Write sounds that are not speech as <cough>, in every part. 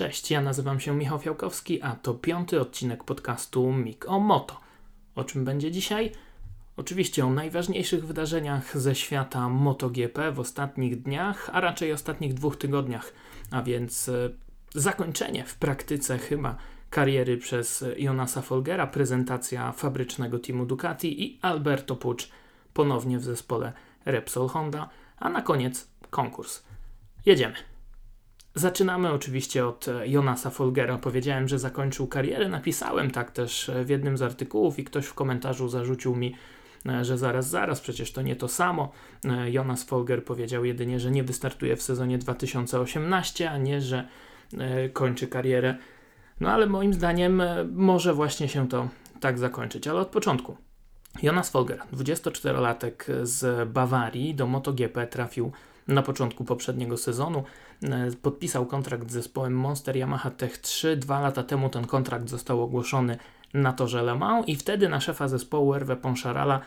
Cześć, ja nazywam się Michał Fiałkowski, a to piąty odcinek podcastu Mik o Moto. O czym będzie dzisiaj? Oczywiście o najważniejszych wydarzeniach ze świata MotoGP w ostatnich dniach, a raczej ostatnich dwóch tygodniach, a więc e, zakończenie w praktyce chyba kariery przez Jonasa Folgera, prezentacja fabrycznego teamu Ducati i Alberto Pucz ponownie w zespole Repsol Honda, a na koniec konkurs. Jedziemy. Zaczynamy oczywiście od e, Jonasa Folgera. Powiedziałem, że zakończył karierę. Napisałem tak też e, w jednym z artykułów i ktoś w komentarzu zarzucił mi, e, że zaraz, zaraz, przecież to nie to samo. Jonas Folger powiedział jedynie, że nie wystartuje w sezonie 2018, a nie, że kończy karierę. No ale moim zdaniem może właśnie się to tak zakończyć, ale od początku. Jonas Folger, 24-latek z Bawarii, do MotoGP trafił na początku poprzedniego sezonu. E, podpisał kontrakt z zespołem Monster Yamaha Tech 3. Dwa lata temu ten kontrakt został ogłoszony na torze Le Mans i wtedy na szefa zespołu Hervé Poncharala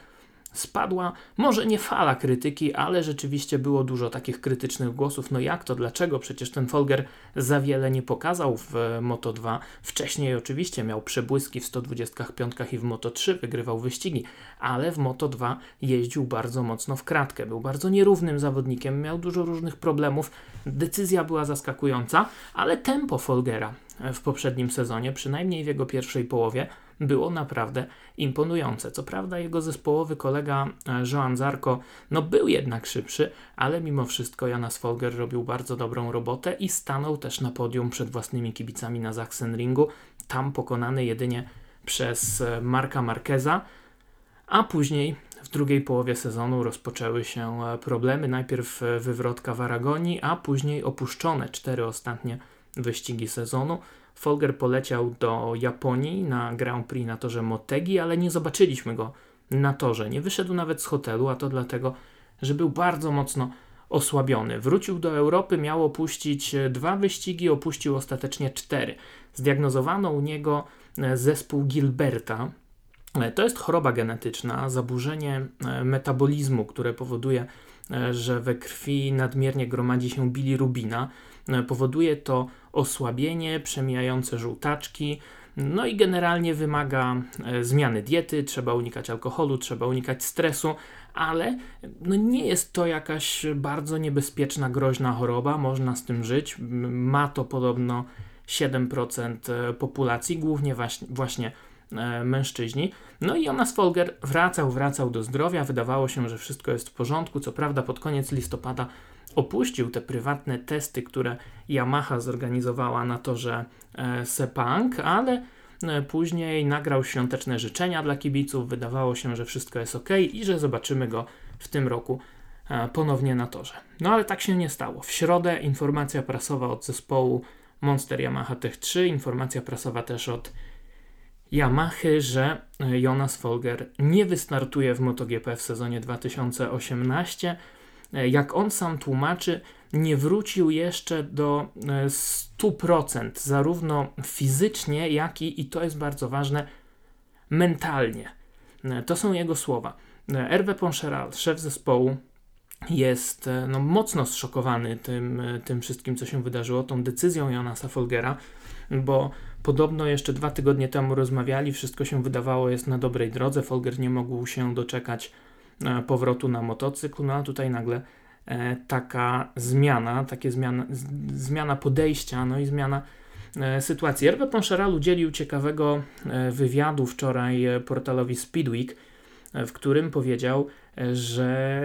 spadła może nie fala krytyki, ale rzeczywiście było dużo takich krytycznych głosów. No jak to, dlaczego? Przecież ten Folger za wiele nie pokazał w Moto 2. Wcześniej oczywiście miał przebłyski w 125 i w Moto 3 wygrywał wyścigi, ale w Moto 2 jeździł bardzo mocno w kratkę. Był bardzo nierównym zawodnikiem, miał dużo różnych problemów. Decyzja była zaskakująca, ale tempo Folgera w poprzednim sezonie, przynajmniej w jego pierwszej połowie, było naprawdę imponujące. Co prawda jego zespołowy kolega e, Joan Zarko no był jednak szybszy, ale mimo wszystko Janas Folger robił bardzo dobrą robotę i stanął też na podium przed własnymi kibicami na Sachsenringu, tam pokonany jedynie przez e, Marka Marqueza, a później w drugiej połowie sezonu rozpoczęły się e, problemy. Najpierw wywrotka w Aragonii, a później opuszczone cztery ostatnie wyścigi sezonu. Folger poleciał do Japonii na Grand Prix na torze Motegi, ale nie zobaczyliśmy go na torze. Nie wyszedł nawet z hotelu, a to dlatego, że był bardzo mocno osłabiony. Wrócił do Europy, miał opuścić dwa wyścigi, opuścił ostatecznie cztery. Zdiagnozowano u niego e, zespół Gilberta. E, to jest choroba genetyczna, zaburzenie e, metabolizmu, które powoduje, że we krwi nadmiernie gromadzi się bilirubina. Powoduje to osłabienie, przemijające żółtaczki, no i generalnie wymaga e, zmiany diety, trzeba unikać alkoholu, trzeba unikać stresu, ale no nie jest to jakaś bardzo niebezpieczna, groźna choroba, można z tym żyć. Ma to podobno 7% e, populacji, głównie właśnie, właśnie mężczyźni. No i Jonas Folger wracał, wracał do zdrowia, wydawało się, że wszystko jest w porządku. Co prawda pod koniec listopada opuścił te prywatne testy, które Yamaha zorganizowała na torze e, Sepang, ale e, później nagrał świąteczne życzenia dla kibiców. Wydawało się, że wszystko jest ok i że zobaczymy go w tym roku e, ponownie na torze. No ale tak się nie stało. W środę informacja prasowa od zespołu Monster Yamaha Tech 3, informacja prasowa też od Yamahy, że Jonas Folger nie wystartuje w MotoGP w sezonie 2018 E, jak on sam tłumaczy, nie wrócił jeszcze do 100%, e, zarówno fizycznie, jak i, i to jest bardzo ważne, mentalnie. E, to są jego słowa. Hervé Poncheral, szef zespołu, jest no, mocno zszokowany tym, tym wszystkim, co się wydarzyło, tą decyzją Jonasa Folgera, bo podobno jeszcze dwa tygodnie temu rozmawiali, wszystko się wydawało jest na dobrej drodze, Folger nie mógł się doczekać E, powrotu na motocykl, no a tutaj nagle e, taka zmiana, takie zmiana, zmiana podejścia, no i zmiana e, sytuacji. Hervé Poncharal udzielił ciekawego wywiadu wczoraj portalowi Speedweek, w którym powiedział, że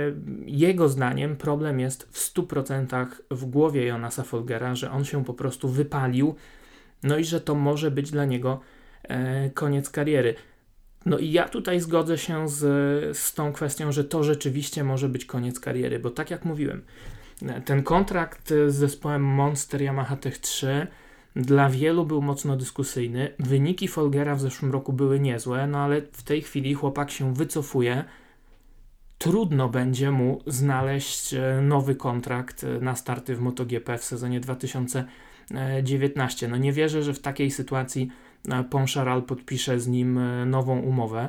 jego zdaniem problem jest w 100% w głowie Jonasa Folgera, że on się po prostu wypalił, no i że to może być dla niego koniec kariery. No i ja tutaj zgodzę się z, z tą kwestią, że to rzeczywiście może być koniec kariery, bo tak jak mówiłem, ten kontrakt z zespołem Monster Yamaha Tech 3 dla wielu był mocno dyskusyjny. Wyniki Folgera w zeszłym roku były niezłe, no ale w tej chwili chłopak się wycofuje. Trudno będzie mu znaleźć e, nowy kontrakt e, na starty w MotoGP w sezonie 2019. No nie wierzę, że w takiej sytuacji Poncharal podpisze z nim e, nową umowę.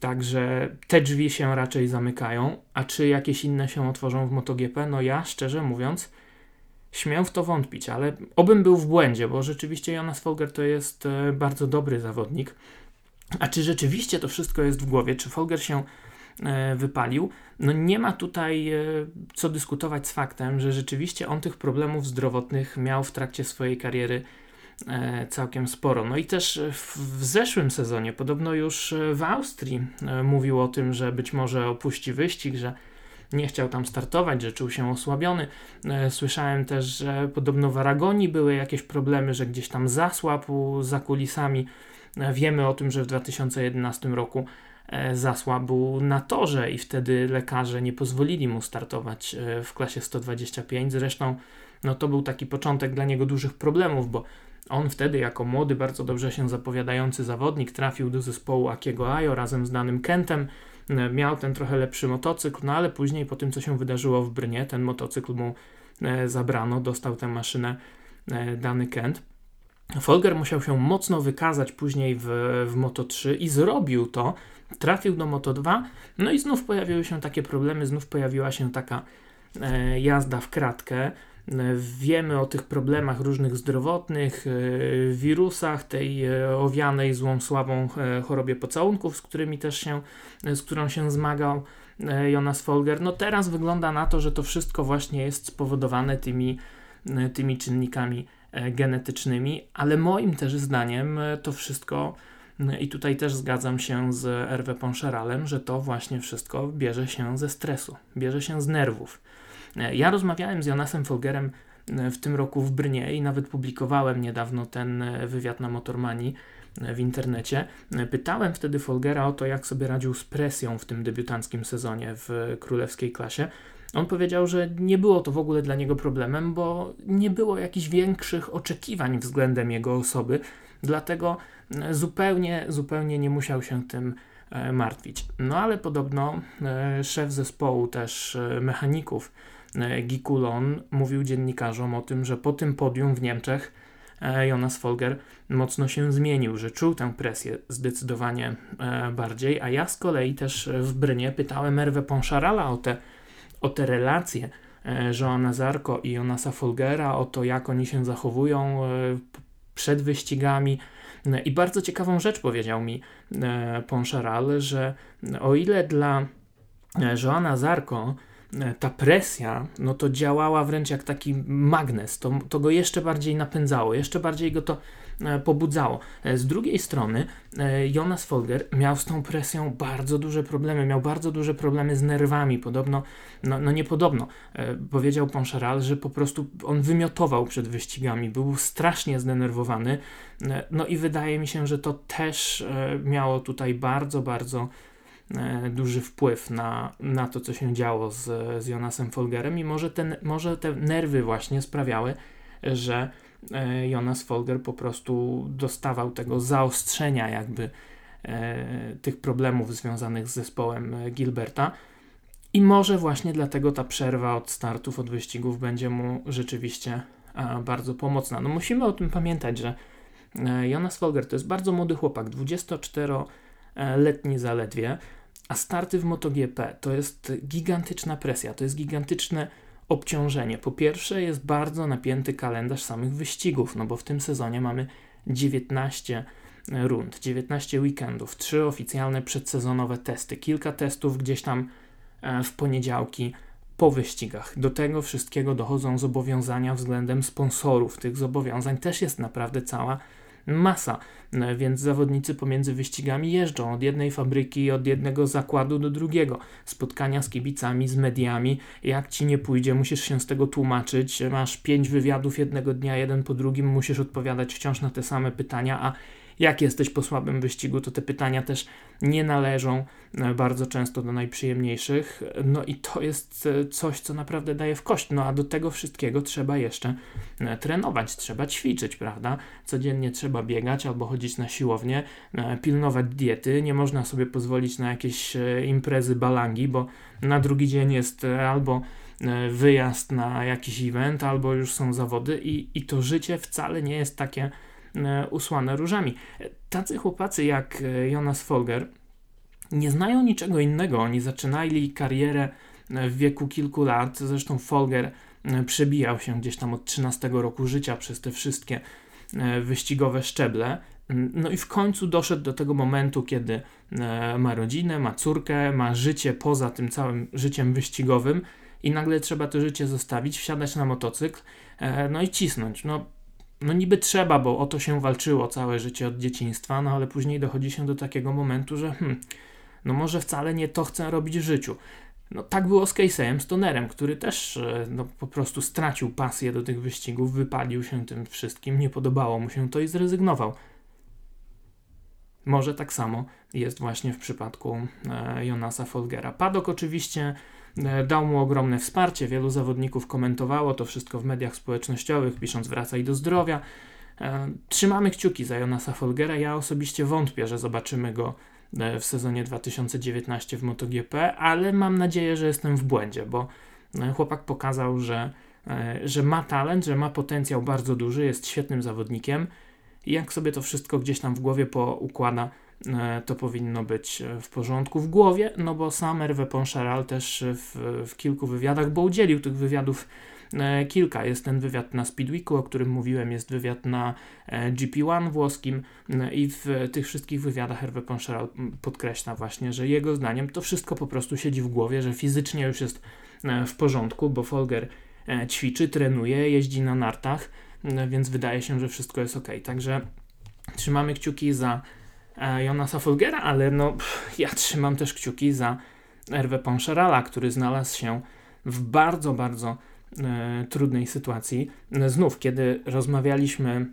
Także te drzwi się raczej zamykają, a czy jakieś inne się otworzą w MotoGP? No ja szczerze mówiąc śmiem w to wątpić, ale obym był w błędzie, bo rzeczywiście Jonas Folger to jest e, bardzo dobry zawodnik. A czy rzeczywiście to wszystko jest w głowie? Czy Folger się e, wypalił? No nie ma tutaj e, co dyskutować z faktem, że rzeczywiście on tych problemów zdrowotnych miał w trakcie swojej kariery całkiem sporo. No i też w zeszłym sezonie, podobno już w Austrii, mówił o tym, że być może opuści wyścig, że nie chciał tam startować, że czuł się osłabiony. E, słyszałem też, że podobno w Aragonii były jakieś problemy, że gdzieś tam zasłabł za kulisami. E, wiemy o tym, że w 2011 roku e, zasłabł na torze i wtedy lekarze nie pozwolili mu startować w klasie 125. Zresztą no to był taki początek dla niego dużych problemów, bo on wtedy jako młody, bardzo dobrze się zapowiadający zawodnik trafił do zespołu Akiego Ajo razem z danym Kentem. E, miał ten trochę lepszy motocykl, no ale później po tym, co się wydarzyło w Brnie, ten motocykl mu e, zabrano, dostał tę maszynę e, dany Kent. Folger musiał się mocno wykazać później w, w Moto 3 i zrobił to. Trafił do Moto 2, no i znów pojawiły się takie problemy, znów pojawiła się taka jazda w kratkę. Wiemy o tych problemach różnych zdrowotnych, e, wirusach, tej e, owianej złą sławą e, chorobie pocałunków, z którymi też się, z którą się zmagał Jonas Folger. No teraz wygląda na to, że to wszystko właśnie jest spowodowane tymi, tymi czynnikami genetycznymi, ale moim też zdaniem to wszystko i tutaj też zgadzam się z Hervé Poncheralem, że to właśnie wszystko bierze się ze stresu, bierze się z nerwów. E, ja rozmawiałem z Jonasem Folgerem e, w tym roku w Brnie i nawet publikowałem niedawno ten e, wywiad na Motormanii w internecie. Pytałem wtedy Folgera o to, jak sobie radził z presją w tym debiutanckim sezonie w królewskiej klasie. On powiedział, że nie było to w ogóle dla niego problemem, bo nie było jakichś większych oczekiwań względem jego osoby, dlatego zupełnie, zupełnie nie musiał się tym martwić. No ale podobno szef zespołu też mechaników Gikulon mówił dziennikarzom o tym, że po tym podium w Niemczech e, Jonas Folger mocno się zmienił, że czuł tę presję zdecydowanie e, bardziej, a ja z kolei też w Brynie pytałem Erwę Ponszarala o te, o te relacje Joana Zarko i Jonasa Folgera, o to jak oni się zachowują przed wyścigami. I bardzo ciekawą rzecz powiedział mi Ponszaral, że o ile dla Joana Zarko E, ta presja, no to działała wręcz jak taki magnes, to, to go jeszcze bardziej napędzało, jeszcze bardziej go to e, pobudzało. E, z drugiej strony Jonas Folger miał z tą presją bardzo duże problemy, miał bardzo duże problemy z nerwami, podobno, no, no nie podobno, powiedział Poncharal, że po prostu on wymiotował przed wyścigami, był strasznie zdenerwowany, no i wydaje mi się, że to też miało tutaj bardzo, bardzo E, duży wpływ na, na to, co się działo z, z Jonasem Folgerem i może, ten, może te nerwy właśnie sprawiały, że e, Jonas Folger po prostu dostawał tego zaostrzenia jakby e, tych problemów związanych z zespołem Gilberta. I może właśnie dlatego ta przerwa od startów, od wyścigów będzie mu rzeczywiście bardzo pomocna. No musimy o tym pamiętać, że Jonas Folger to jest bardzo młody chłopak, 24-letni zaledwie. A starty w MotoGP to jest gigantyczna presja, to jest gigantyczne obciążenie. Po pierwsze, jest bardzo napięty kalendarz samych wyścigów, no bo w tym sezonie mamy 19 rund, 19 weekendów, trzy oficjalne przedsezonowe testy, kilka testów gdzieś tam e, w poniedziałki po wyścigach. Do tego wszystkiego dochodzą zobowiązania względem sponsorów. Tych zobowiązań też jest naprawdę cała masa, no, więc zawodnicy pomiędzy wyścigami jeżdżą od jednej fabryki, od jednego zakładu do drugiego. Spotkania z kibicami, z mediami. Jak ci nie pójdzie, musisz się z tego tłumaczyć. Masz pięć wywiadów jednego dnia, jeden po drugim, musisz odpowiadać wciąż na te same pytania, a jak jesteś po słabym wyścigu, to te pytania też nie należą e, bardzo często do najprzyjemniejszych. No i to jest e, coś, co naprawdę daje w kość. No a do tego wszystkiego trzeba jeszcze e, trenować, trzeba ćwiczyć, prawda? Codziennie trzeba biegać albo chodzić na siłownię, pilnować diety. Nie można sobie pozwolić na jakieś imprezy balangi, bo na drugi dzień jest albo wyjazd na jakiś event, albo już są zawody i, i to życie wcale nie jest takie usłane różami. Tacy chłopacy jak e, Jonas Folger nie znają niczego innego. Oni zaczynali karierę e, w wieku kilku lat. Zresztą Folger przebijał się gdzieś tam od 13 roku życia przez te wszystkie wyścigowe szczeble. No i w końcu doszedł do tego momentu, kiedy ma rodzinę, ma córkę, ma życie poza tym całym życiem wyścigowym i nagle trzeba to życie zostawić, wsiadać na motocykl, no i cisnąć. No no niby trzeba, bo o to się walczyło całe życie od dzieciństwa, no ale później dochodzi się do takiego momentu, że hmm, no może wcale nie to chcę robić w życiu. No tak było z Casey'em Stonerem, który też e, no, po prostu stracił pasję do tych wyścigów, wypalił się tym wszystkim, nie podobało mu się to i zrezygnował. Może tak samo jest właśnie w przypadku e, Jonasa Folgera. Padok oczywiście dał mu ogromne wsparcie, wielu zawodników komentowało to wszystko w mediach społecznościowych, pisząc wracaj do zdrowia. E, trzymamy kciuki za Jonasa Folgera. Ja osobiście wątpię, że zobaczymy go e, w sezonie 2019 w MotoGP, ale mam nadzieję, że jestem w błędzie, bo chłopak pokazał, że, że ma talent, że ma potencjał bardzo duży, jest świetnym zawodnikiem. Jak sobie to wszystko gdzieś tam w głowie poukłada, E, to powinno być e, w porządku w głowie, no bo sam Hervé Poncharal też w, w kilku wywiadach, bo udzielił tych wywiadów e, kilka. Jest ten wywiad na Speedweeku, o którym mówiłem, jest wywiad na GP1 włoskim i w tych wszystkich wywiadach Hervé Poncharal podkreśla właśnie, że jego zdaniem to wszystko po prostu siedzi w głowie, że fizycznie już jest w porządku, bo Folger ćwiczy, trenuje, jeździ na nartach, więc wydaje się, że wszystko jest ok. Także trzymamy kciuki za E, Jonasa Folgera, ale no, ja trzymam też kciuki za Hervé Poncherala, który znalazł się w bardzo, bardzo e, trudnej sytuacji. Znów, kiedy rozmawialiśmy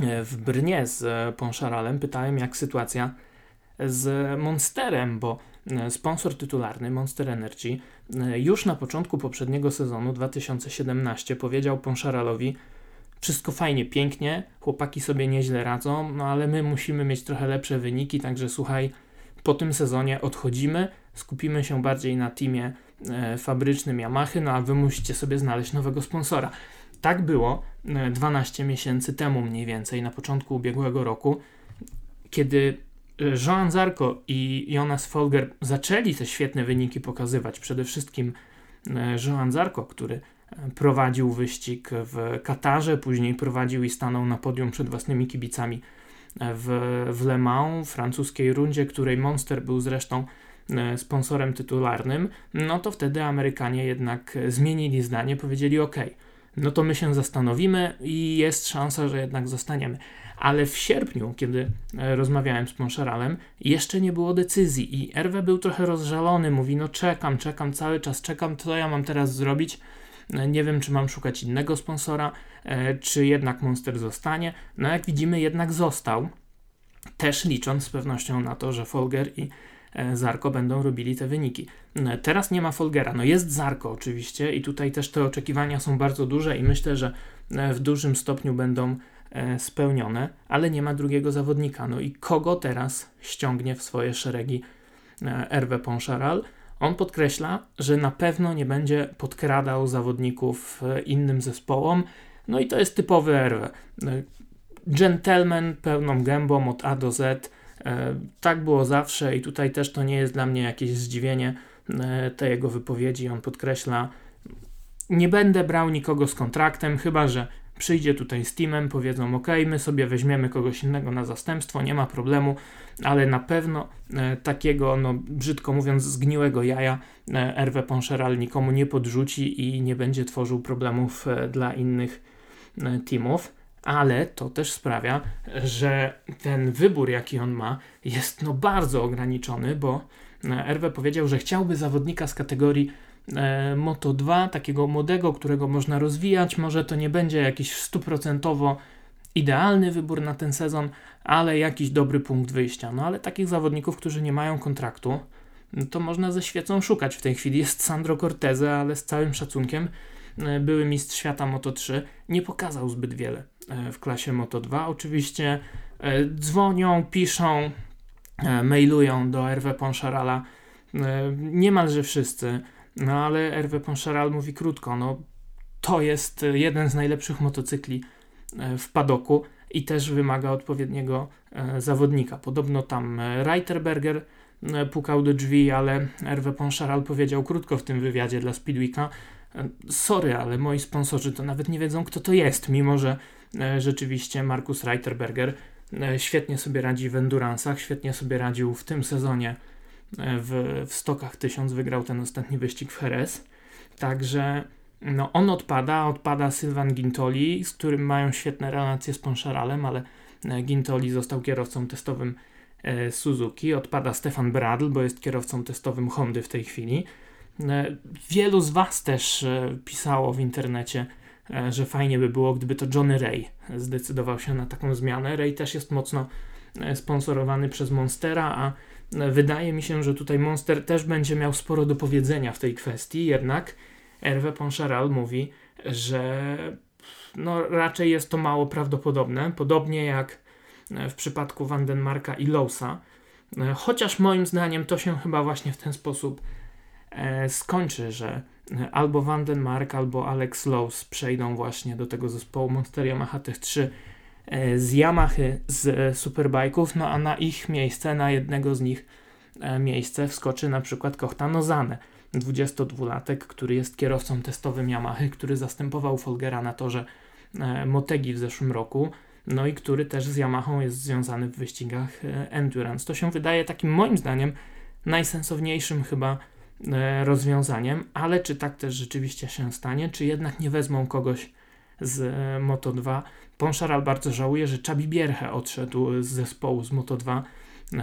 e, w Brnie z Poncharalem, pytałem jak sytuacja z Monsterem, bo e, sponsor tytularny Monster Energy już na początku poprzedniego sezonu 2017 powiedział Poncharalowi, wszystko fajnie, pięknie, chłopaki sobie nieźle radzą, no ale my musimy mieć trochę lepsze wyniki, także słuchaj, po tym sezonie odchodzimy, skupimy się bardziej na teamie e, fabrycznym Yamaha, no a wy musicie sobie znaleźć nowego sponsora. Tak było e, 12 miesięcy temu mniej więcej, na początku ubiegłego roku, kiedy e, Joan Zarco i Jonas Folger zaczęli te świetne wyniki pokazywać. Przede wszystkim e, Joan Zarco, który prowadził wyścig w Katarze, później prowadził i stanął na podium przed własnymi kibicami w, w Le Mans, francuskiej rundzie, której Monster był zresztą e, sponsorem tytularnym, no to wtedy Amerykanie jednak zmienili zdanie, powiedzieli ok, no to my się zastanowimy i jest szansa, że jednak zostaniemy. Ale w sierpniu, kiedy e, rozmawiałem z Poncheralem, jeszcze nie było decyzji i Erwe był trochę rozżalony, mówi no czekam, czekam, cały czas czekam, co ja mam teraz zrobić, nie wiem, czy mam szukać innego sponsora, e, czy jednak Monster zostanie. No jak widzimy, jednak został. Też licząc z pewnością na to, że Folger i e, Zarko będą robili te wyniki. E, teraz nie ma Folgera, no jest Zarko oczywiście i tutaj też te oczekiwania są bardzo duże i myślę, że w dużym stopniu będą spełnione, ale nie ma drugiego zawodnika. No i kogo teraz ściągnie w swoje szeregi Hervé Poncharal? On podkreśla, że na pewno nie będzie podkradał zawodników e, innym zespołom, no i to jest typowy Erwe. Gentleman pełną gębą od A do Z. E, tak było zawsze i tutaj też to nie jest dla mnie jakieś zdziwienie e, te jego wypowiedzi. On podkreśla, nie będę brał nikogo z kontraktem, chyba że przyjdzie tutaj z teamem, powiedzą ok, my sobie weźmiemy kogoś innego na zastępstwo, nie ma problemu, ale na pewno e, takiego, no brzydko mówiąc, zgniłego jaja Hervé Poncheral nikomu nie podrzuci i nie będzie tworzył problemów e, dla innych e, teamów. Ale to też sprawia, że ten wybór, jaki on ma, jest no bardzo ograniczony, bo e, Hervé powiedział, że chciałby zawodnika z kategorii Moto 2, takiego młodego, którego można rozwijać. Może to nie będzie jakiś stuprocentowo idealny wybór na ten sezon, ale jakiś dobry punkt wyjścia. No ale takich zawodników, którzy nie mają kontraktu, no to można ze świecą szukać. W tej chwili jest Sandro Corteze, ale z całym szacunkiem e, były mistrz świata Moto 3 nie pokazał zbyt wiele e, w klasie Moto 2. Oczywiście e, dzwonią, piszą, mailują do Hervé Poncharala niemalże wszyscy, no ale Hervé Poncharal mówi krótko, no to jest jeden z najlepszych motocykli w padoku i też wymaga odpowiedniego e, zawodnika. Podobno tam e, Reiterberger e, pukał do drzwi, ale Hervé Poncharal powiedział krótko w tym wywiadzie dla Speedweeka, Sorry, ale moi sponsorzy to nawet nie wiedzą, kto to jest, mimo że rzeczywiście Markus Reiterberger świetnie sobie radzi w endurance'ach, świetnie sobie radził w tym sezonie w, w stokach 1000, wygrał ten ostatni wyścig w Jerez. Także no, on odpada, odpada Sylvan Gintoli, z którym mają świetne relacje z Ponszaralem, ale e, Gintoli został kierowcą testowym e, Suzuki, odpada Stefan Bradl, bo jest kierowcą testowym Hondy w tej chwili. E, wielu z Was też pisało w internecie, że fajnie by było, gdyby to Johnny Ray zdecydował się na taką zmianę. Ray też jest mocno sponsorowany przez Monstera, a wydaje mi się, że tutaj Monster też będzie miał sporo do powiedzenia w tej kwestii, jednak Hervé Poncharal mówi, że no, raczej jest to mało prawdopodobne, podobnie jak w przypadku Vandenmarka i Lowsa. Chociaż moim zdaniem to się chyba właśnie w ten sposób e, skończy, że albo Vandenmark, albo Alex Lows przejdą właśnie do tego zespołu Monster Yamaha tych 3 e, z Yamahy z Superbike'ów, no a na ich miejsce, na jednego z nich e, miejsce wskoczy na przykład Kohta Nozane 22-latek, który jest kierowcą testowym Yamahy, który zastępował Folgera na torze e, Motegi w zeszłym roku, no i który też z Yamahą jest związany w wyścigach e, Endurance. To się wydaje takim moim zdaniem najsensowniejszym chyba e, rozwiązaniem, ale czy tak też rzeczywiście się stanie, czy jednak nie wezmą kogoś z Moto2. Ponszaral bardzo żałuje, że Czabi Bierche odszedł z zespołu z Moto2, E,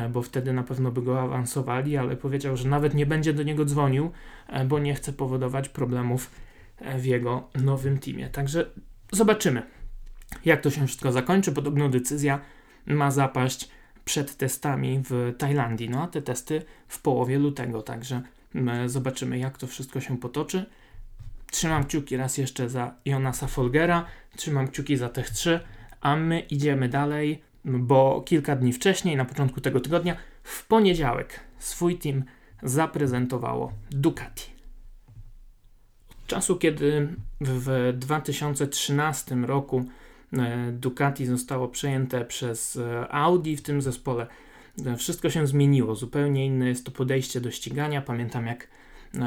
bo wtedy na pewno by go awansowali, ale powiedział, że nawet nie będzie do niego dzwonił, e, bo nie chce powodować problemów e, w jego nowym teamie. Także zobaczymy, jak to się wszystko zakończy. Podobno decyzja ma zapaść przed testami w Tajlandii, no a te testy w połowie lutego, także zobaczymy, jak to wszystko się potoczy. Trzymam kciuki raz jeszcze za Jonasa Folgera, trzymam kciuki za tych trzy, a my idziemy dalej bo kilka dni wcześniej, na początku tego tygodnia, w poniedziałek swój team zaprezentowało Ducati. Od czasu, kiedy w 2013 roku e, Ducati zostało przejęte przez e, Audi w tym zespole, e, wszystko się zmieniło. Zupełnie inne jest to podejście do ścigania. Pamiętam, jak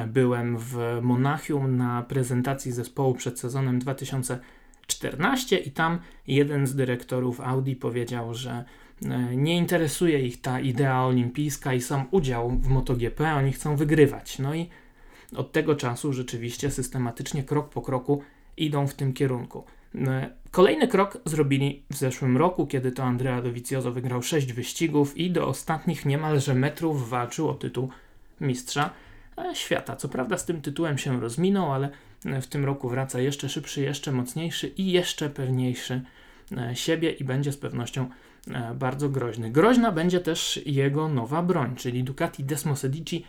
byłem w Monachium na prezentacji zespołu przed sezonem 2013 14 i tam jeden z dyrektorów Audi powiedział, że e, nie interesuje ich ta idea olimpijska i sam udział w MotoGP, oni chcą wygrywać. No i od tego czasu rzeczywiście systematycznie, krok po kroku idą w tym kierunku. E, kolejny krok zrobili w zeszłym roku, kiedy to Andrea Dovizioso wygrał 6 wyścigów i do ostatnich niemalże metrów walczył o tytuł mistrza e, świata. Co prawda z tym tytułem się rozminął, ale w tym roku wraca jeszcze szybszy, jeszcze mocniejszy i jeszcze pewniejszy e, siebie i będzie z pewnością e, bardzo groźny. Groźna będzie też jego nowa broń, czyli Ducati Desmo Sedici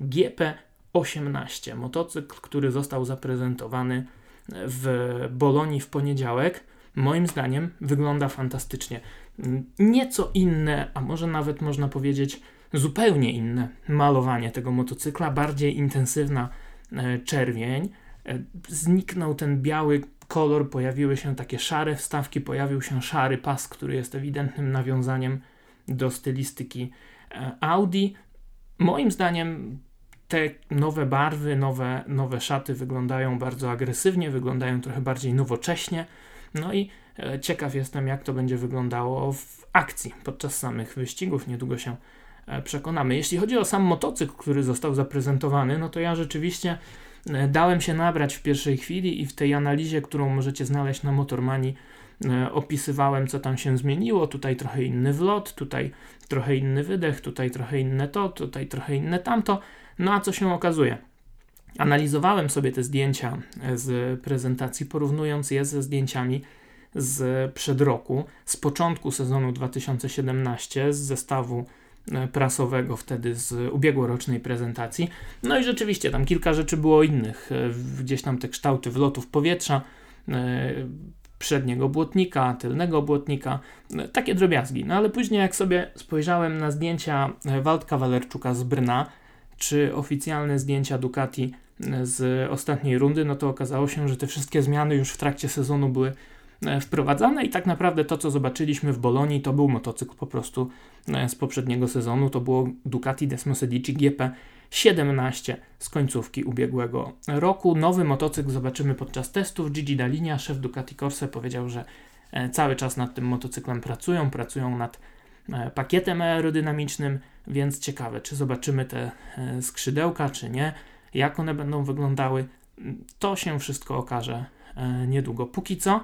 GP18, motocykl, który został zaprezentowany w Bolonii w poniedziałek. Moim zdaniem wygląda fantastycznie. Nieco inne, a może nawet można powiedzieć zupełnie inne malowanie tego motocykla, bardziej intensywna e, czerwień, E, zniknął ten biały kolor, pojawiły się takie szare wstawki, pojawił się szary pas, który jest ewidentnym nawiązaniem do stylistyki e, Audi. Moim zdaniem te nowe barwy, nowe, nowe szaty wyglądają bardzo agresywnie, wyglądają trochę bardziej nowocześnie. No i e, ciekaw jestem, jak to będzie wyglądało w akcji podczas samych wyścigów. Niedługo się przekonamy. Jeśli chodzi o sam motocykl, który został zaprezentowany, no to ja rzeczywiście E, dałem się nabrać w pierwszej chwili i w tej analizie, którą możecie znaleźć na Motormani, e, opisywałem, co tam się zmieniło. Tutaj trochę inny wlot, tutaj trochę inny wydech, tutaj trochę inne to, tutaj trochę inne tamto. No a co się okazuje? Analizowałem sobie te zdjęcia e, z prezentacji, porównując je ze zdjęciami z przed roku, z początku sezonu 2017, z zestawu E, prasowego wtedy z ubiegłorocznej prezentacji. No i rzeczywiście tam kilka rzeczy było innych. E, gdzieś tam te kształty wlotów powietrza, e, przedniego błotnika, tylnego błotnika, takie drobiazgi. No ale później jak sobie spojrzałem na zdjęcia Waldka Walerczuka z Brna, czy oficjalne zdjęcia Ducati z ostatniej rundy, no to okazało się, że te wszystkie zmiany już w trakcie sezonu były E, wprowadzane i tak naprawdę to, co zobaczyliśmy w Bolonii, to był motocykl po prostu e, z poprzedniego sezonu, to było Ducati Desmo Sedici GP 17 z końcówki ubiegłego roku. Nowy motocykl zobaczymy podczas testów. Gigi Dalinia, szef Ducati Corse, powiedział, że e, cały czas nad tym motocyklem pracują, pracują nad e, pakietem aerodynamicznym, więc ciekawe, czy zobaczymy te e, skrzydełka, czy nie, jak one będą wyglądały. To się wszystko okaże niedługo. Póki co,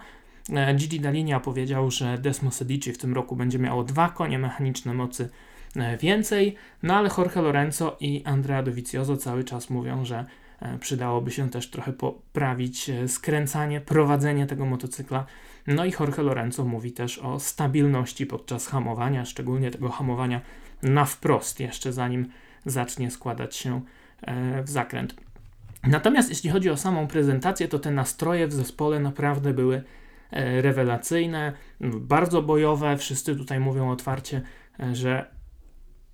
Gigi Dalinia powiedział, że Desmo Sedici w tym roku będzie miało dwa konie mechaniczne mocy E, więcej, no ale Jorge Lorenzo i Andrea Dovizioso cały czas mówią, że e, przydałoby się też trochę poprawić e, skręcanie, prowadzenie tego motocykla. No i Jorge Lorenzo mówi też o stabilności podczas hamowania, szczególnie tego hamowania na wprost, jeszcze zanim zacznie składać się w zakręt. Natomiast jeśli chodzi o samą prezentację, to te nastroje w zespole naprawdę były rewelacyjne, bardzo bojowe. Wszyscy tutaj mówią otwarcie, że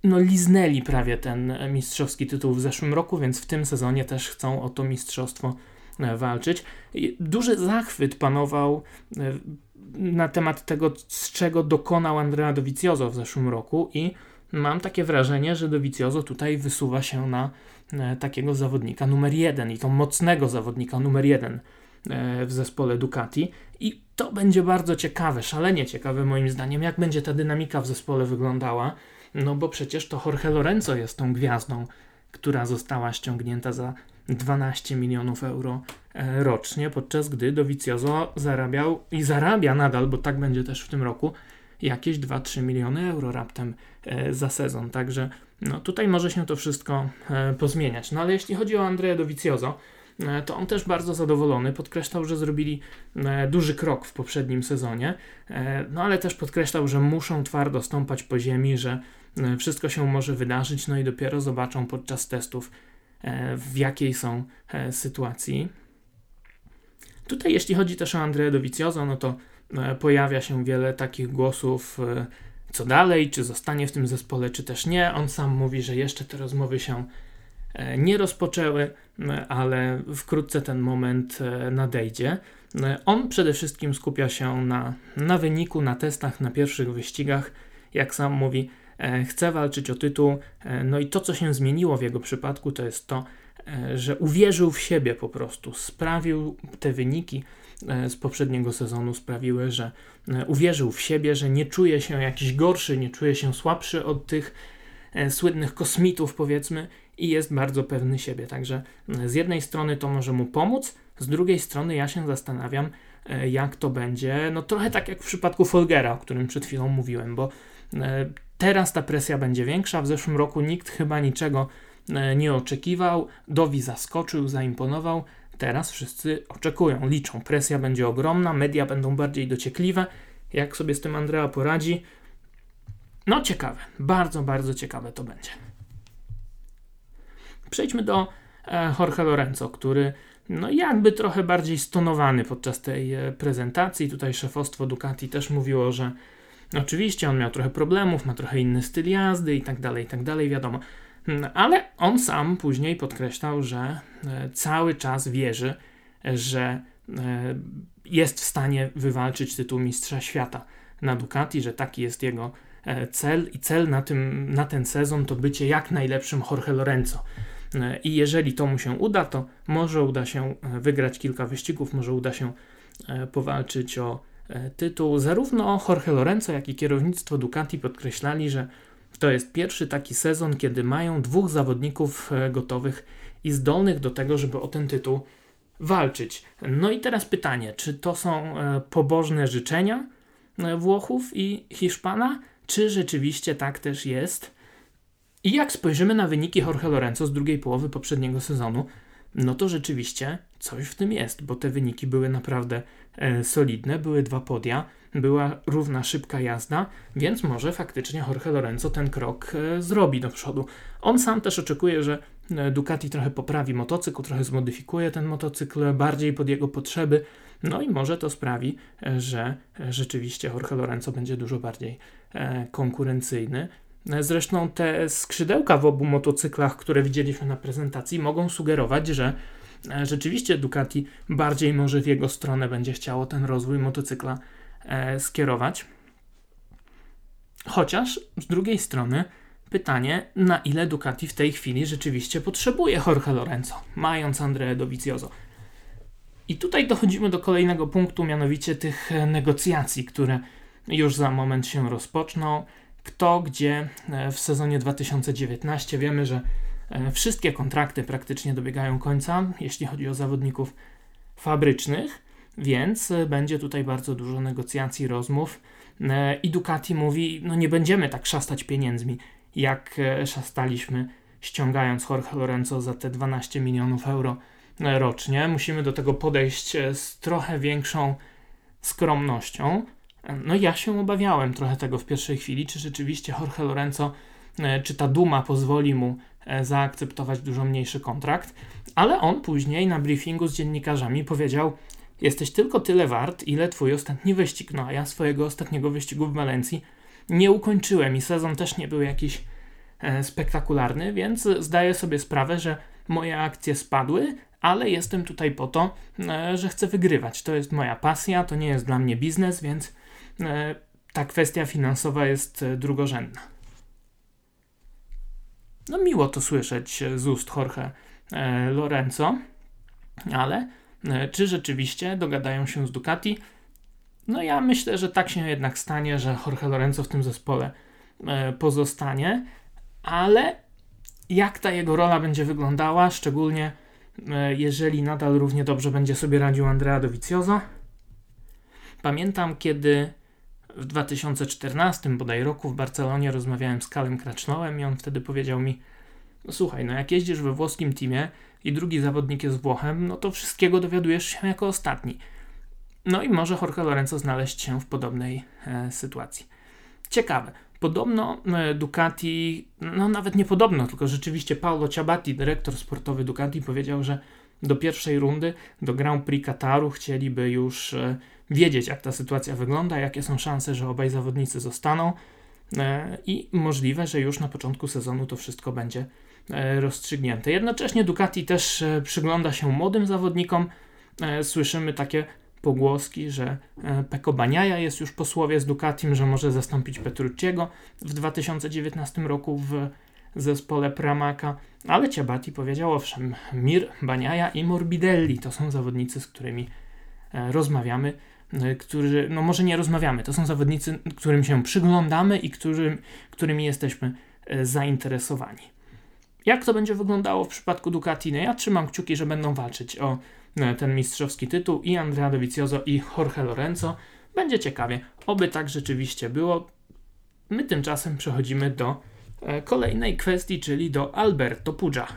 no, liznęli prawie ten mistrzowski tytuł w zeszłym roku, więc w tym sezonie też chcą o to mistrzostwo e, walczyć. Duży zachwyt panował e, na temat tego, z czego dokonał Andrea Dovizioso w zeszłym roku i mam takie wrażenie, że Dovizioso tutaj wysuwa się na e, takiego zawodnika numer jeden i to mocnego zawodnika numer jeden w zespole Ducati i to będzie bardzo ciekawe, szalenie ciekawe moim zdaniem, jak będzie ta dynamika w zespole wyglądała no bo przecież to Jorge Lorenzo jest tą gwiazdą, która została ściągnięta za 12 milionów euro e, rocznie, podczas gdy Dovizioso zarabiał i zarabia nadal, bo tak będzie też w tym roku, jakieś 2-3 miliony euro raptem e, za sezon. Także no, tutaj może się to wszystko e, pozmieniać. No ale jeśli chodzi o Andrea Dovizioso, to on też bardzo zadowolony. Podkreślał, że zrobili duży krok w poprzednim sezonie, no ale też podkreślał, że muszą twardo stąpać po ziemi, że E, wszystko się może wydarzyć, no i dopiero zobaczą podczas testów, e, w jakiej są e, sytuacji. Tutaj, jeśli chodzi też o Andrea Dovizioso, no to pojawia się wiele takich głosów, co dalej, czy zostanie w tym zespole, czy też nie. On sam mówi, że jeszcze te rozmowy się nie rozpoczęły, ale wkrótce ten moment nadejdzie. On przede wszystkim skupia się na, na wyniku, na testach, na pierwszych wyścigach. Jak sam mówi, E, chce walczyć o tytuł. E, no i to, co się zmieniło w jego przypadku, to jest to, e, że uwierzył w siebie po prostu. Sprawił te wyniki z poprzedniego sezonu, sprawiły, że uwierzył w siebie, że nie czuje się jakiś gorszy, nie czuje się słabszy od tych słynnych kosmitów, powiedzmy, i jest bardzo pewny siebie. Także z jednej strony to może mu pomóc, z drugiej strony ja się zastanawiam, jak to będzie. No trochę tak jak w przypadku Folgera, o którym przed chwilą mówiłem, bo Teraz ta presja będzie większa. W zeszłym roku nikt chyba niczego e, nie oczekiwał. Dowi zaskoczył, zaimponował. Teraz wszyscy oczekują, liczą. Presja będzie ogromna, media będą bardziej dociekliwe. Jak sobie z tym Andrea poradzi? No ciekawe, bardzo, bardzo ciekawe to będzie. Przejdźmy do e, Jorge Lorenzo, który no jakby trochę bardziej stonowany podczas tej e, prezentacji. Tutaj szefostwo Ducati też mówiło, że Oczywiście on miał trochę problemów, ma trochę inny styl jazdy i tak dalej, i tak dalej, wiadomo. Mm, ale on sam później podkreślał, że e, cały czas wierzy, że jest w stanie wywalczyć tytuł Mistrza Świata na Ducati, że taki jest jego cel i cel na, tym, na ten sezon to bycie jak najlepszym Jorge Lorenzo. I jeżeli to mu się uda, to może uda się wygrać kilka wyścigów, może uda się powalczyć o E, tytuł. Zarówno Jorge Lorenzo, jak i kierownictwo Ducati podkreślali, że to jest pierwszy taki sezon, kiedy mają dwóch zawodników e, gotowych i zdolnych do tego, żeby o ten tytuł walczyć. No i teraz pytanie, czy to są e, pobożne życzenia Włochów i Hiszpana, czy rzeczywiście tak też jest? I jak spojrzymy na wyniki Jorge Lorenzo z drugiej połowy poprzedniego sezonu, no to rzeczywiście coś w tym jest, bo te wyniki były naprawdę e, solidne, były dwa podia, była równa, szybka jazda, więc może faktycznie Jorge Lorenzo ten krok e, zrobi do przodu. On sam też oczekuje, że e, Ducati trochę poprawi motocykl, trochę zmodyfikuje ten motocykl bardziej pod jego potrzeby, no i może to sprawi, e, że e, rzeczywiście Jorge Lorenzo będzie dużo bardziej konkurencyjny. Zresztą te skrzydełka w obu motocyklach, które widzieliśmy na prezentacji, mogą sugerować, że e, rzeczywiście Ducati bardziej może w jego stronę będzie chciało ten rozwój motocykla e, skierować. Chociaż z drugiej strony pytanie, na ile Ducati w tej chwili rzeczywiście potrzebuje Jorge Lorenzo, mając Andrea Dovizioso. I tutaj dochodzimy do kolejnego punktu, mianowicie tych negocjacji, które już za moment się rozpoczną. Kto gdzie e, w sezonie 2019 wiemy, że e, wszystkie kontrakty praktycznie dobiegają końca, jeśli chodzi o zawodników fabrycznych, więc e, będzie tutaj bardzo dużo negocjacji, rozmów. I Ducati mówi: No, nie będziemy tak szastać pieniędzmi, jak szastaliśmy, ściągając Jorge Lorenzo za te 12 milionów euro rocznie. Musimy do tego podejść z trochę większą skromnością. No ja się obawiałem trochę tego w pierwszej chwili, czy rzeczywiście Jorge Lorenzo, e, czy ta duma pozwoli mu e, zaakceptować dużo mniejszy kontrakt, ale on później na briefingu z dziennikarzami powiedział: Jesteś tylko tyle wart, ile twój ostatni wyścig. No a ja swojego ostatniego wyścigu w Walencji nie ukończyłem i sezon też nie był jakiś e, spektakularny, więc zdaję sobie sprawę, że moje akcje spadły, ale jestem tutaj po to, że chcę wygrywać. To jest moja pasja, to nie jest dla mnie biznes, więc ta kwestia finansowa jest e, drugorzędna. No miło to słyszeć z ust Jorge e, Lorenzo, ale czy rzeczywiście dogadają się z Ducati? No ja myślę, że tak się jednak stanie, że Jorge Lorenzo w tym zespole pozostanie, ale jak ta jego rola będzie wyglądała, szczególnie jeżeli nadal równie dobrze będzie sobie radził Andrea Dovizioso? Pamiętam, kiedy w 2014 bodaj roku w Barcelonie rozmawiałem z Kalem Kracznowem i on wtedy powiedział mi no słuchaj, no jak jeździsz we włoskim teamie i drugi zawodnik jest Włochem, no to wszystkiego dowiadujesz się jako ostatni. No i może Jorge Lorenzo znaleźć się w podobnej e, sytuacji. Ciekawe. Podobno e, Ducati, no nawet nie podobno, tylko rzeczywiście Paolo Ciabatti, dyrektor sportowy Ducati, powiedział, że do pierwszej rundy, do Grand Prix Kataru chcieliby już e, wiedzieć, jak ta sytuacja wygląda, jakie są szanse, że obaj zawodnicy zostaną e, i możliwe, że już na początku sezonu to wszystko będzie e, rozstrzygnięte. Jednocześnie Ducati też przygląda się młodym zawodnikom. Słyszymy takie pogłoski, że Peko Baniaja jest już po słowie z Ducatim, że może zastąpić Petrucciego w 2019 roku w zespole Pramaka, ale Ciabati powiedział owszem, Mir, Baniaja i Morbidelli to są zawodnicy, z którymi e, rozmawiamy, e, którzy, no może nie rozmawiamy, to są zawodnicy, którym się przyglądamy i którym, którymi jesteśmy e, zainteresowani. Jak to będzie wyglądało w przypadku Ducati? No ja trzymam kciuki, że będą walczyć o ten mistrzowski tytuł i Andrea Dovizioso i Jorge Lorenzo. Będzie ciekawie, oby tak rzeczywiście było. My tymczasem przechodzimy do kolejnej kwestii, czyli do Alberto Pugia.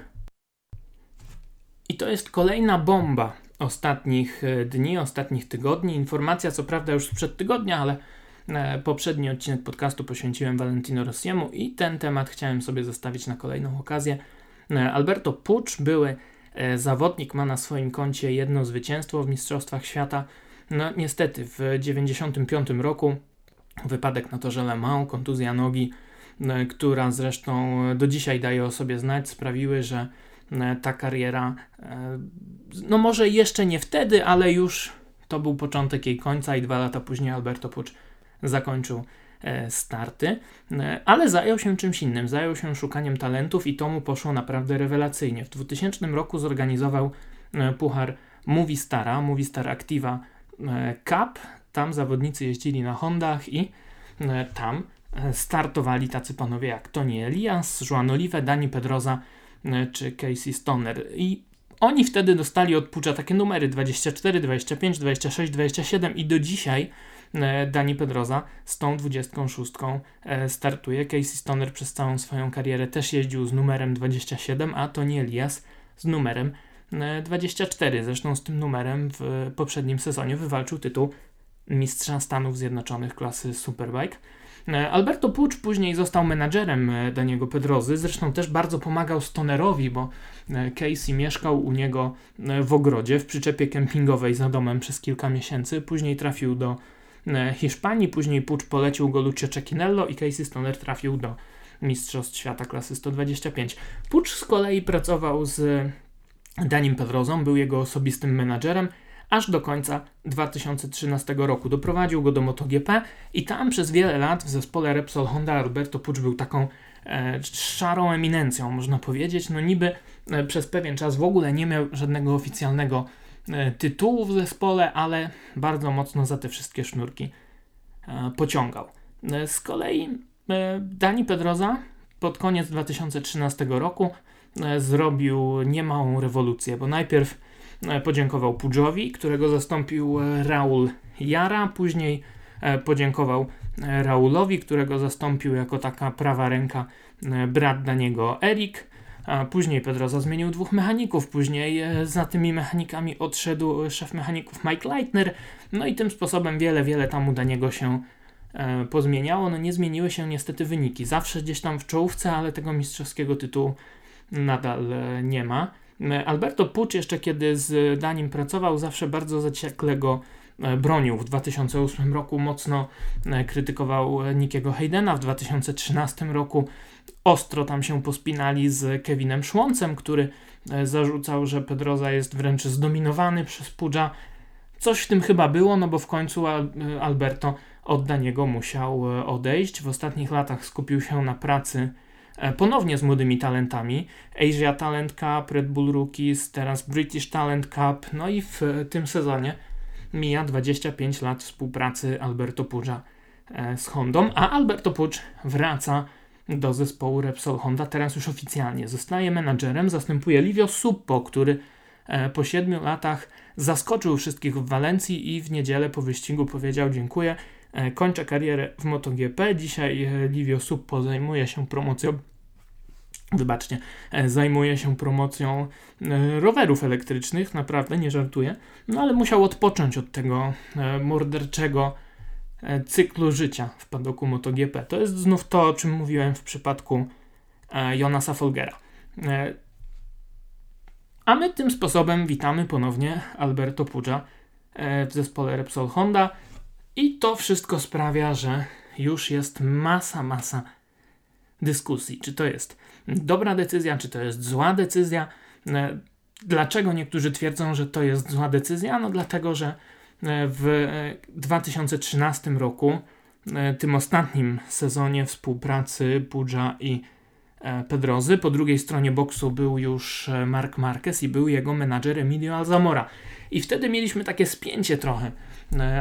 I to jest kolejna bomba ostatnich e, dni, ostatnich tygodni. Informacja, co prawda już sprzed tygodnia, ale e, poprzedni odcinek podcastu poświęciłem Valentino Rossiemu i ten temat chciałem sobie zostawić na kolejną okazję. Alberto Pucz, były zawodnik, ma na swoim koncie jedno zwycięstwo w Mistrzostwach Świata. No niestety w 1995 roku wypadek na torze Le Mans, kontuzja nogi, E, która zresztą do dzisiaj daje o sobie znać, sprawiły, że e, ta kariera, e, no może jeszcze nie wtedy, ale już to był początek jej końca i dwa lata później Alberto Pucz zakończył starty, ale zajął się czymś innym, zajął się szukaniem talentów i to mu poszło naprawdę rewelacyjnie. W 2000 roku zorganizował puchar Movistara, Movistar Activa Cup, tam zawodnicy jeździli na Hondach i tam startowali tacy panowie jak Tony Elias, Juan Olive, Dani Pedroza e, czy Casey Stoner. I oni wtedy dostali od Pucza takie numery 24, 25, 26, 27 i do dzisiaj e, Dani Pedroza z tą 26 e, startuje. Casey Stoner przez całą swoją karierę też jeździł z numerem 27, a Tony Elias z numerem 24. Zresztą z tym numerem w poprzednim sezonie wywalczył tytuł mistrza Stanów Zjednoczonych klasy Superbike. E, Alberto Pucz później został menadżerem e, Daniego Pedrozy, zresztą też bardzo pomagał Stonerowi, bo e, Casey mieszkał u niego w ogrodzie, w przyczepie kempingowej za domem przez kilka miesięcy. Później trafił do Hiszpanii, później Pucz polecił go Lucio Cecchinello i Casey Stoner trafił do Mistrzostw Świata klasy 125. Pucz z kolei pracował z Danim Pedrozą, był jego osobistym menadżerem aż do końca 2013 roku. Doprowadził go do MotoGP i tam przez wiele lat w zespole Repsol Honda Alberto Pucz był taką szarą eminencją, można powiedzieć. No niby przez pewien czas w ogóle nie miał żadnego oficjalnego tytułu w zespole, ale bardzo mocno za te wszystkie sznurki pociągał. Z kolei Dani Pedroza pod koniec 2013 roku zrobił niemałą rewolucję, bo najpierw podziękował Pudżowi, którego zastąpił Raul Jara, później E, podziękował e, Raulowi, którego zastąpił jako taka prawa ręka e, brat dla niego Erik. Później Pedroza zmienił dwóch mechaników, później za tymi mechanikami odszedł szef mechaników Mike Leitner, no i tym sposobem wiele, wiele tam u Daniego się pozmieniało. No nie zmieniły się niestety wyniki. Zawsze gdzieś tam w czołówce, ale tego mistrzowskiego tytułu nadal nie ma. Alberto Pucz jeszcze kiedy z Danim pracował, zawsze bardzo zaciekle go E, bronił. W 2008 roku mocno e, krytykował Nikiego Haydena, w 2013 roku ostro tam się pospinali z Kevinem Szłoncem, który e, zarzucał, że Pedroza jest wręcz zdominowany przez Pudża. Coś w tym chyba było, no bo w końcu Alberto od Daniego musiał odejść. W ostatnich latach skupił się na pracy ponownie z młodymi talentami. Asia Talent Cup, Red Bull Rookies, teraz British Talent Cup, no i w tym sezonie mija 25 lat współpracy Alberto Pucza e, z Hondą, a Alberto Pucz wraca do zespołu Repsol Honda, teraz już oficjalnie. Zostaje menadżerem, zastępuje Livio Suppo, który e, po 7 latach zaskoczył wszystkich w Walencji i w niedzielę po wyścigu powiedział dziękuję, e, kończę karierę w MotoGP. Dzisiaj Livio Suppo zajmuje się promocją wybaczcie, e, zajmuje się promocją e, rowerów elektrycznych, naprawdę nie żartuję, no ale musiał odpocząć od tego e, morderczego cyklu życia w padoku MotoGP. To jest znów to, o czym mówiłem w przypadku Jonasa Folgera. A my tym sposobem witamy ponownie Alberto Pucza w zespole Repsol Honda i to wszystko sprawia, że już jest masa, masa dyskusji, czy to jest dobra decyzja, czy to jest zła decyzja. E, dlaczego niektórzy twierdzą, że to jest zła decyzja? No dlatego, że e, w 2013 roku, e, tym ostatnim sezonie współpracy Pudża i Pedrozy, po drugiej stronie boksu był już Mark Marquez i był jego menadżer Emilio Alzamora. I wtedy mieliśmy takie spięcie trochę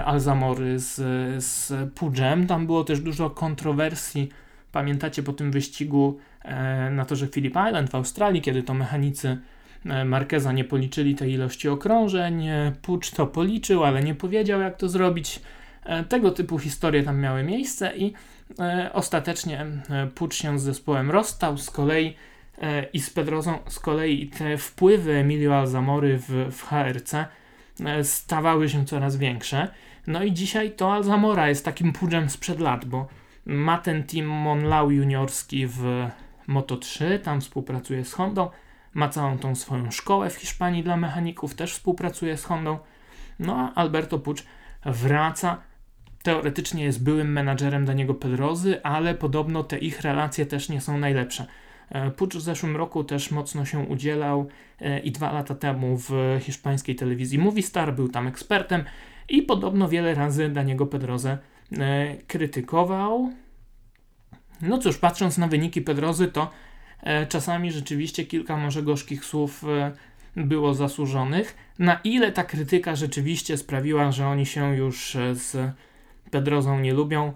Alzamory z, z Pudżem. Tam było też dużo kontrowersji Pamiętacie po tym wyścigu e, na torze Phillip Island w Australii, kiedy to mechanicy e, Markeza nie policzyli tej ilości okrążeń, e, Pucz to policzył, ale nie powiedział jak to zrobić. Tego typu historie tam miały miejsce i ostatecznie Pucz się z zespołem rozstał, z kolei i z Pedrozą, z kolei te wpływy Emilio Alzamory w, w HRC stawały się coraz większe. No i dzisiaj to Alzamora jest takim Puczem sprzed lat, bo ma ten team Monlau juniorski w Moto3, tam współpracuje z Hondą. Ma całą tą swoją szkołę w Hiszpanii dla mechaników, też współpracuje z Hondą. No a Alberto Pucz wraca. Teoretycznie jest byłym menadżerem Daniego Pedrozy, ale podobno te ich relacje też nie są najlepsze. E, Pucz w zeszłym roku też mocno się udzielał e, i dwa lata temu w hiszpańskiej telewizji Movistar był tam ekspertem i podobno wiele razy Daniego Pedrozę E, krytykował. No cóż, patrząc na wyniki Pedrozy, to czasami rzeczywiście kilka może gorzkich słów było zasłużonych. Na ile ta krytyka rzeczywiście sprawiła, że oni się już z Pedrozą nie lubią?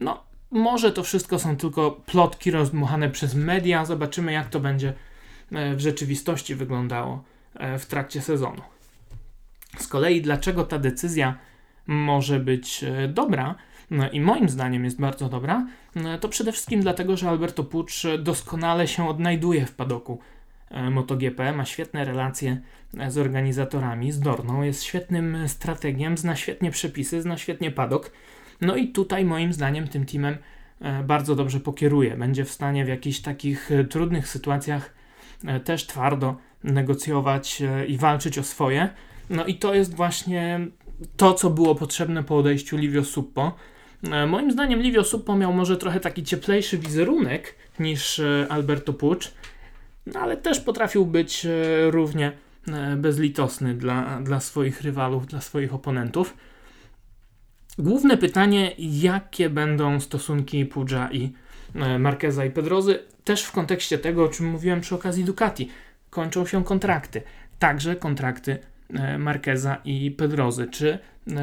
No, może to wszystko są tylko plotki rozdmuchane przez media. Zobaczymy, jak to będzie w rzeczywistości wyglądało w trakcie sezonu. Z kolei, dlaczego ta decyzja może być e, dobra, no i moim zdaniem jest bardzo dobra, no to przede wszystkim dlatego, że Alberto Pucz doskonale się odnajduje w padoku e, MotoGP, ma świetne relacje e, z organizatorami, z Dorną, jest świetnym strategiem, zna świetnie przepisy, zna świetnie padok. No i tutaj moim zdaniem tym teamem bardzo dobrze pokieruje. Będzie w stanie w jakichś takich trudnych sytuacjach też twardo negocjować i walczyć o swoje. No i to jest właśnie to, co było potrzebne po odejściu Livio Suppo. E, moim zdaniem Livio Suppo miał może trochę taki cieplejszy wizerunek niż e, Alberto Pucz, no ale też potrafił być e, równie bezlitosny dla, dla swoich rywalów, dla swoich oponentów. Główne pytanie, jakie będą stosunki Pudża i Marqueza i Pedrozy, też w kontekście tego, o czym mówiłem przy okazji Ducati. Kończą się kontrakty, także kontrakty Marqueza i Pedrozy. Czy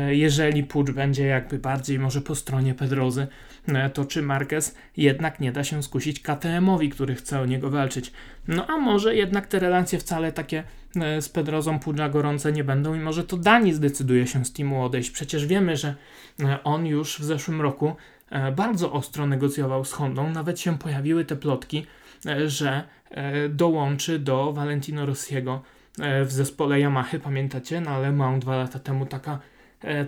jeżeli Pucz będzie jakby bardziej może po stronie Pedrozy, to czy Marquez jednak nie da się skusić KTM-owi, który chce o niego walczyć. No a może jednak te relacje wcale takie z Pedrozą Pucza gorące nie będą i może to Dani zdecyduje się z teamu odejść. Przecież wiemy, że on już w zeszłym roku E, bardzo ostro negocjował z Hondą. Nawet się pojawiły te plotki, e, że e, dołączy do Valentino Rossiego w zespole Yamaha. Pamiętacie? No ale mam dwa lata temu taka,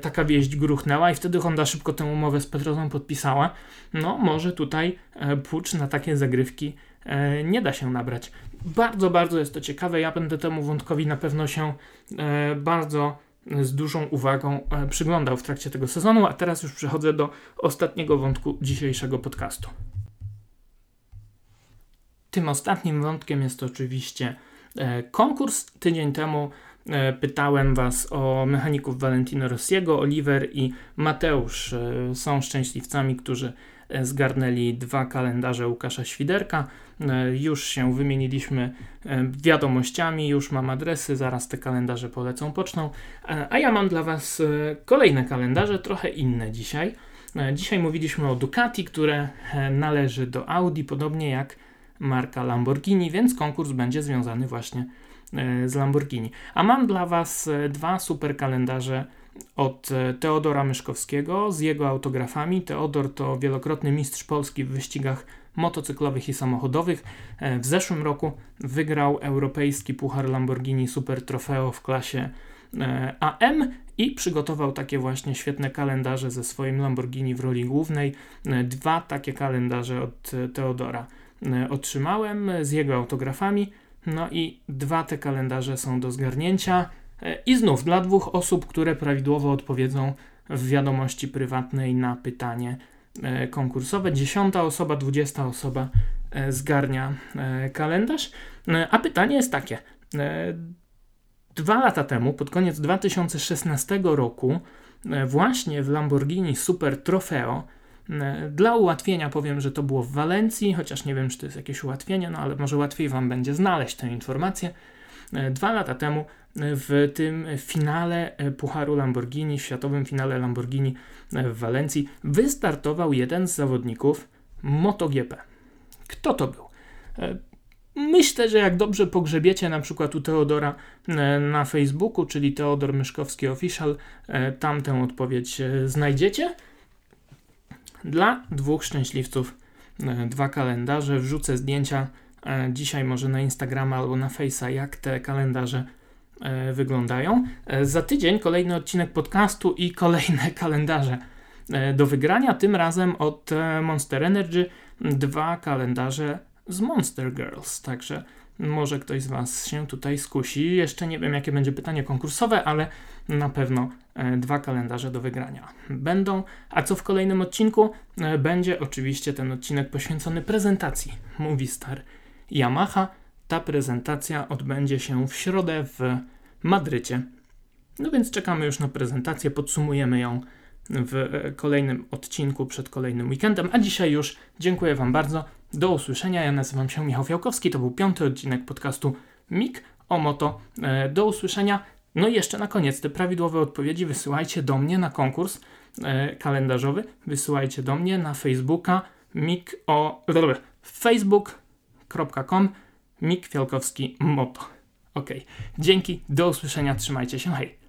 taka wieść gruchnęła i wtedy Honda szybko tę umowę z Petrozą podpisała. No może tutaj Pucz na takie zagrywki nie da się nabrać. Bardzo, bardzo jest to ciekawe. Ja będę temu wątkowi na pewno się bardzo z dużą uwagą e, przyglądał w trakcie tego sezonu, a teraz już przechodzę do ostatniego wątku dzisiejszego podcastu. Tym ostatnim wątkiem jest oczywiście e, konkurs. Tydzień temu e, pytałem Was o mechaników Valentino Rossiego. Oliver i Mateusz są szczęśliwcami, którzy zgarnęli dwa kalendarze Łukasza Świderka. E, już się wymieniliśmy e, wiadomościami, już mam adresy, zaraz te kalendarze polecą pocztą. E, a ja mam dla Was kolejne kalendarze, trochę inne dzisiaj. Dzisiaj mówiliśmy o Ducati, które należy do Audi, podobnie jak marka Lamborghini, więc konkurs będzie związany właśnie z Lamborghini. A mam dla Was dwa super kalendarze od Teodora Myszkowskiego z jego autografami. Teodor to wielokrotny mistrz Polski w wyścigach motocyklowych i samochodowych. E, w zeszłym roku wygrał europejski puchar Lamborghini Super Trofeo w klasie e, AM i przygotował takie właśnie świetne kalendarze ze swoim Lamborghini w roli głównej. E, dwa takie kalendarze od Teodora otrzymałem z jego autografami. No i dwa te kalendarze są do zgarnięcia. I znów dla dwóch osób, które prawidłowo odpowiedzą w wiadomości prywatnej na pytanie konkursowe. Dziesiąta osoba, dwudziesta osoba e, zgarnia e, kalendarz. A pytanie jest takie. Dwa lata temu, pod koniec 2016 roku, właśnie w Lamborghini Super Trofeo, dla ułatwienia powiem, że to było w Walencji, chociaż nie wiem, czy to jest jakieś ułatwienie, no ale może łatwiej Wam będzie znaleźć tę informację. Dwa lata temu w tym finale Pucharu Lamborghini, światowym finale Lamborghini w Walencji, wystartował jeden z zawodników MotoGP. Kto to był? E, myślę, że jak dobrze pogrzebiecie na przykład u Teodora e, na Facebooku, czyli Teodor Myszkowski Official, e, tam tę odpowiedź znajdziecie. Dla dwóch szczęśliwców dwa kalendarze, wrzucę zdjęcia dzisiaj może na Instagrama albo na Face'a, jak te kalendarze wyglądają. E, za tydzień kolejny odcinek podcastu i kolejne <laughs> kalendarze e, do wygrania. Tym razem od Monster Energy dwa kalendarze z Monster Girls. Także może ktoś z Was się tutaj skusi. Jeszcze nie wiem, jakie będzie pytanie konkursowe, ale na pewno dwa kalendarze do wygrania będą. A co w kolejnym odcinku? Będzie oczywiście ten odcinek poświęcony prezentacji Movistar Yamaha ta prezentacja odbędzie się w środę w Madrycie. No więc czekamy już na prezentację, podsumujemy ją w e, kolejnym odcinku przed kolejnym weekendem. A dzisiaj już dziękuję Wam bardzo. Do usłyszenia. Ja nazywam się Michał Fiałkowski. To był piąty odcinek podcastu MIG o moto. E, do usłyszenia. No i jeszcze na koniec te prawidłowe odpowiedzi wysyłajcie do mnie na konkurs e, kalendarzowy. Wysyłajcie do mnie na Facebooka MIG o facebook.com Mik Fialkowski Moto. Ok, dzięki, do usłyszenia, trzymajcie się, hej!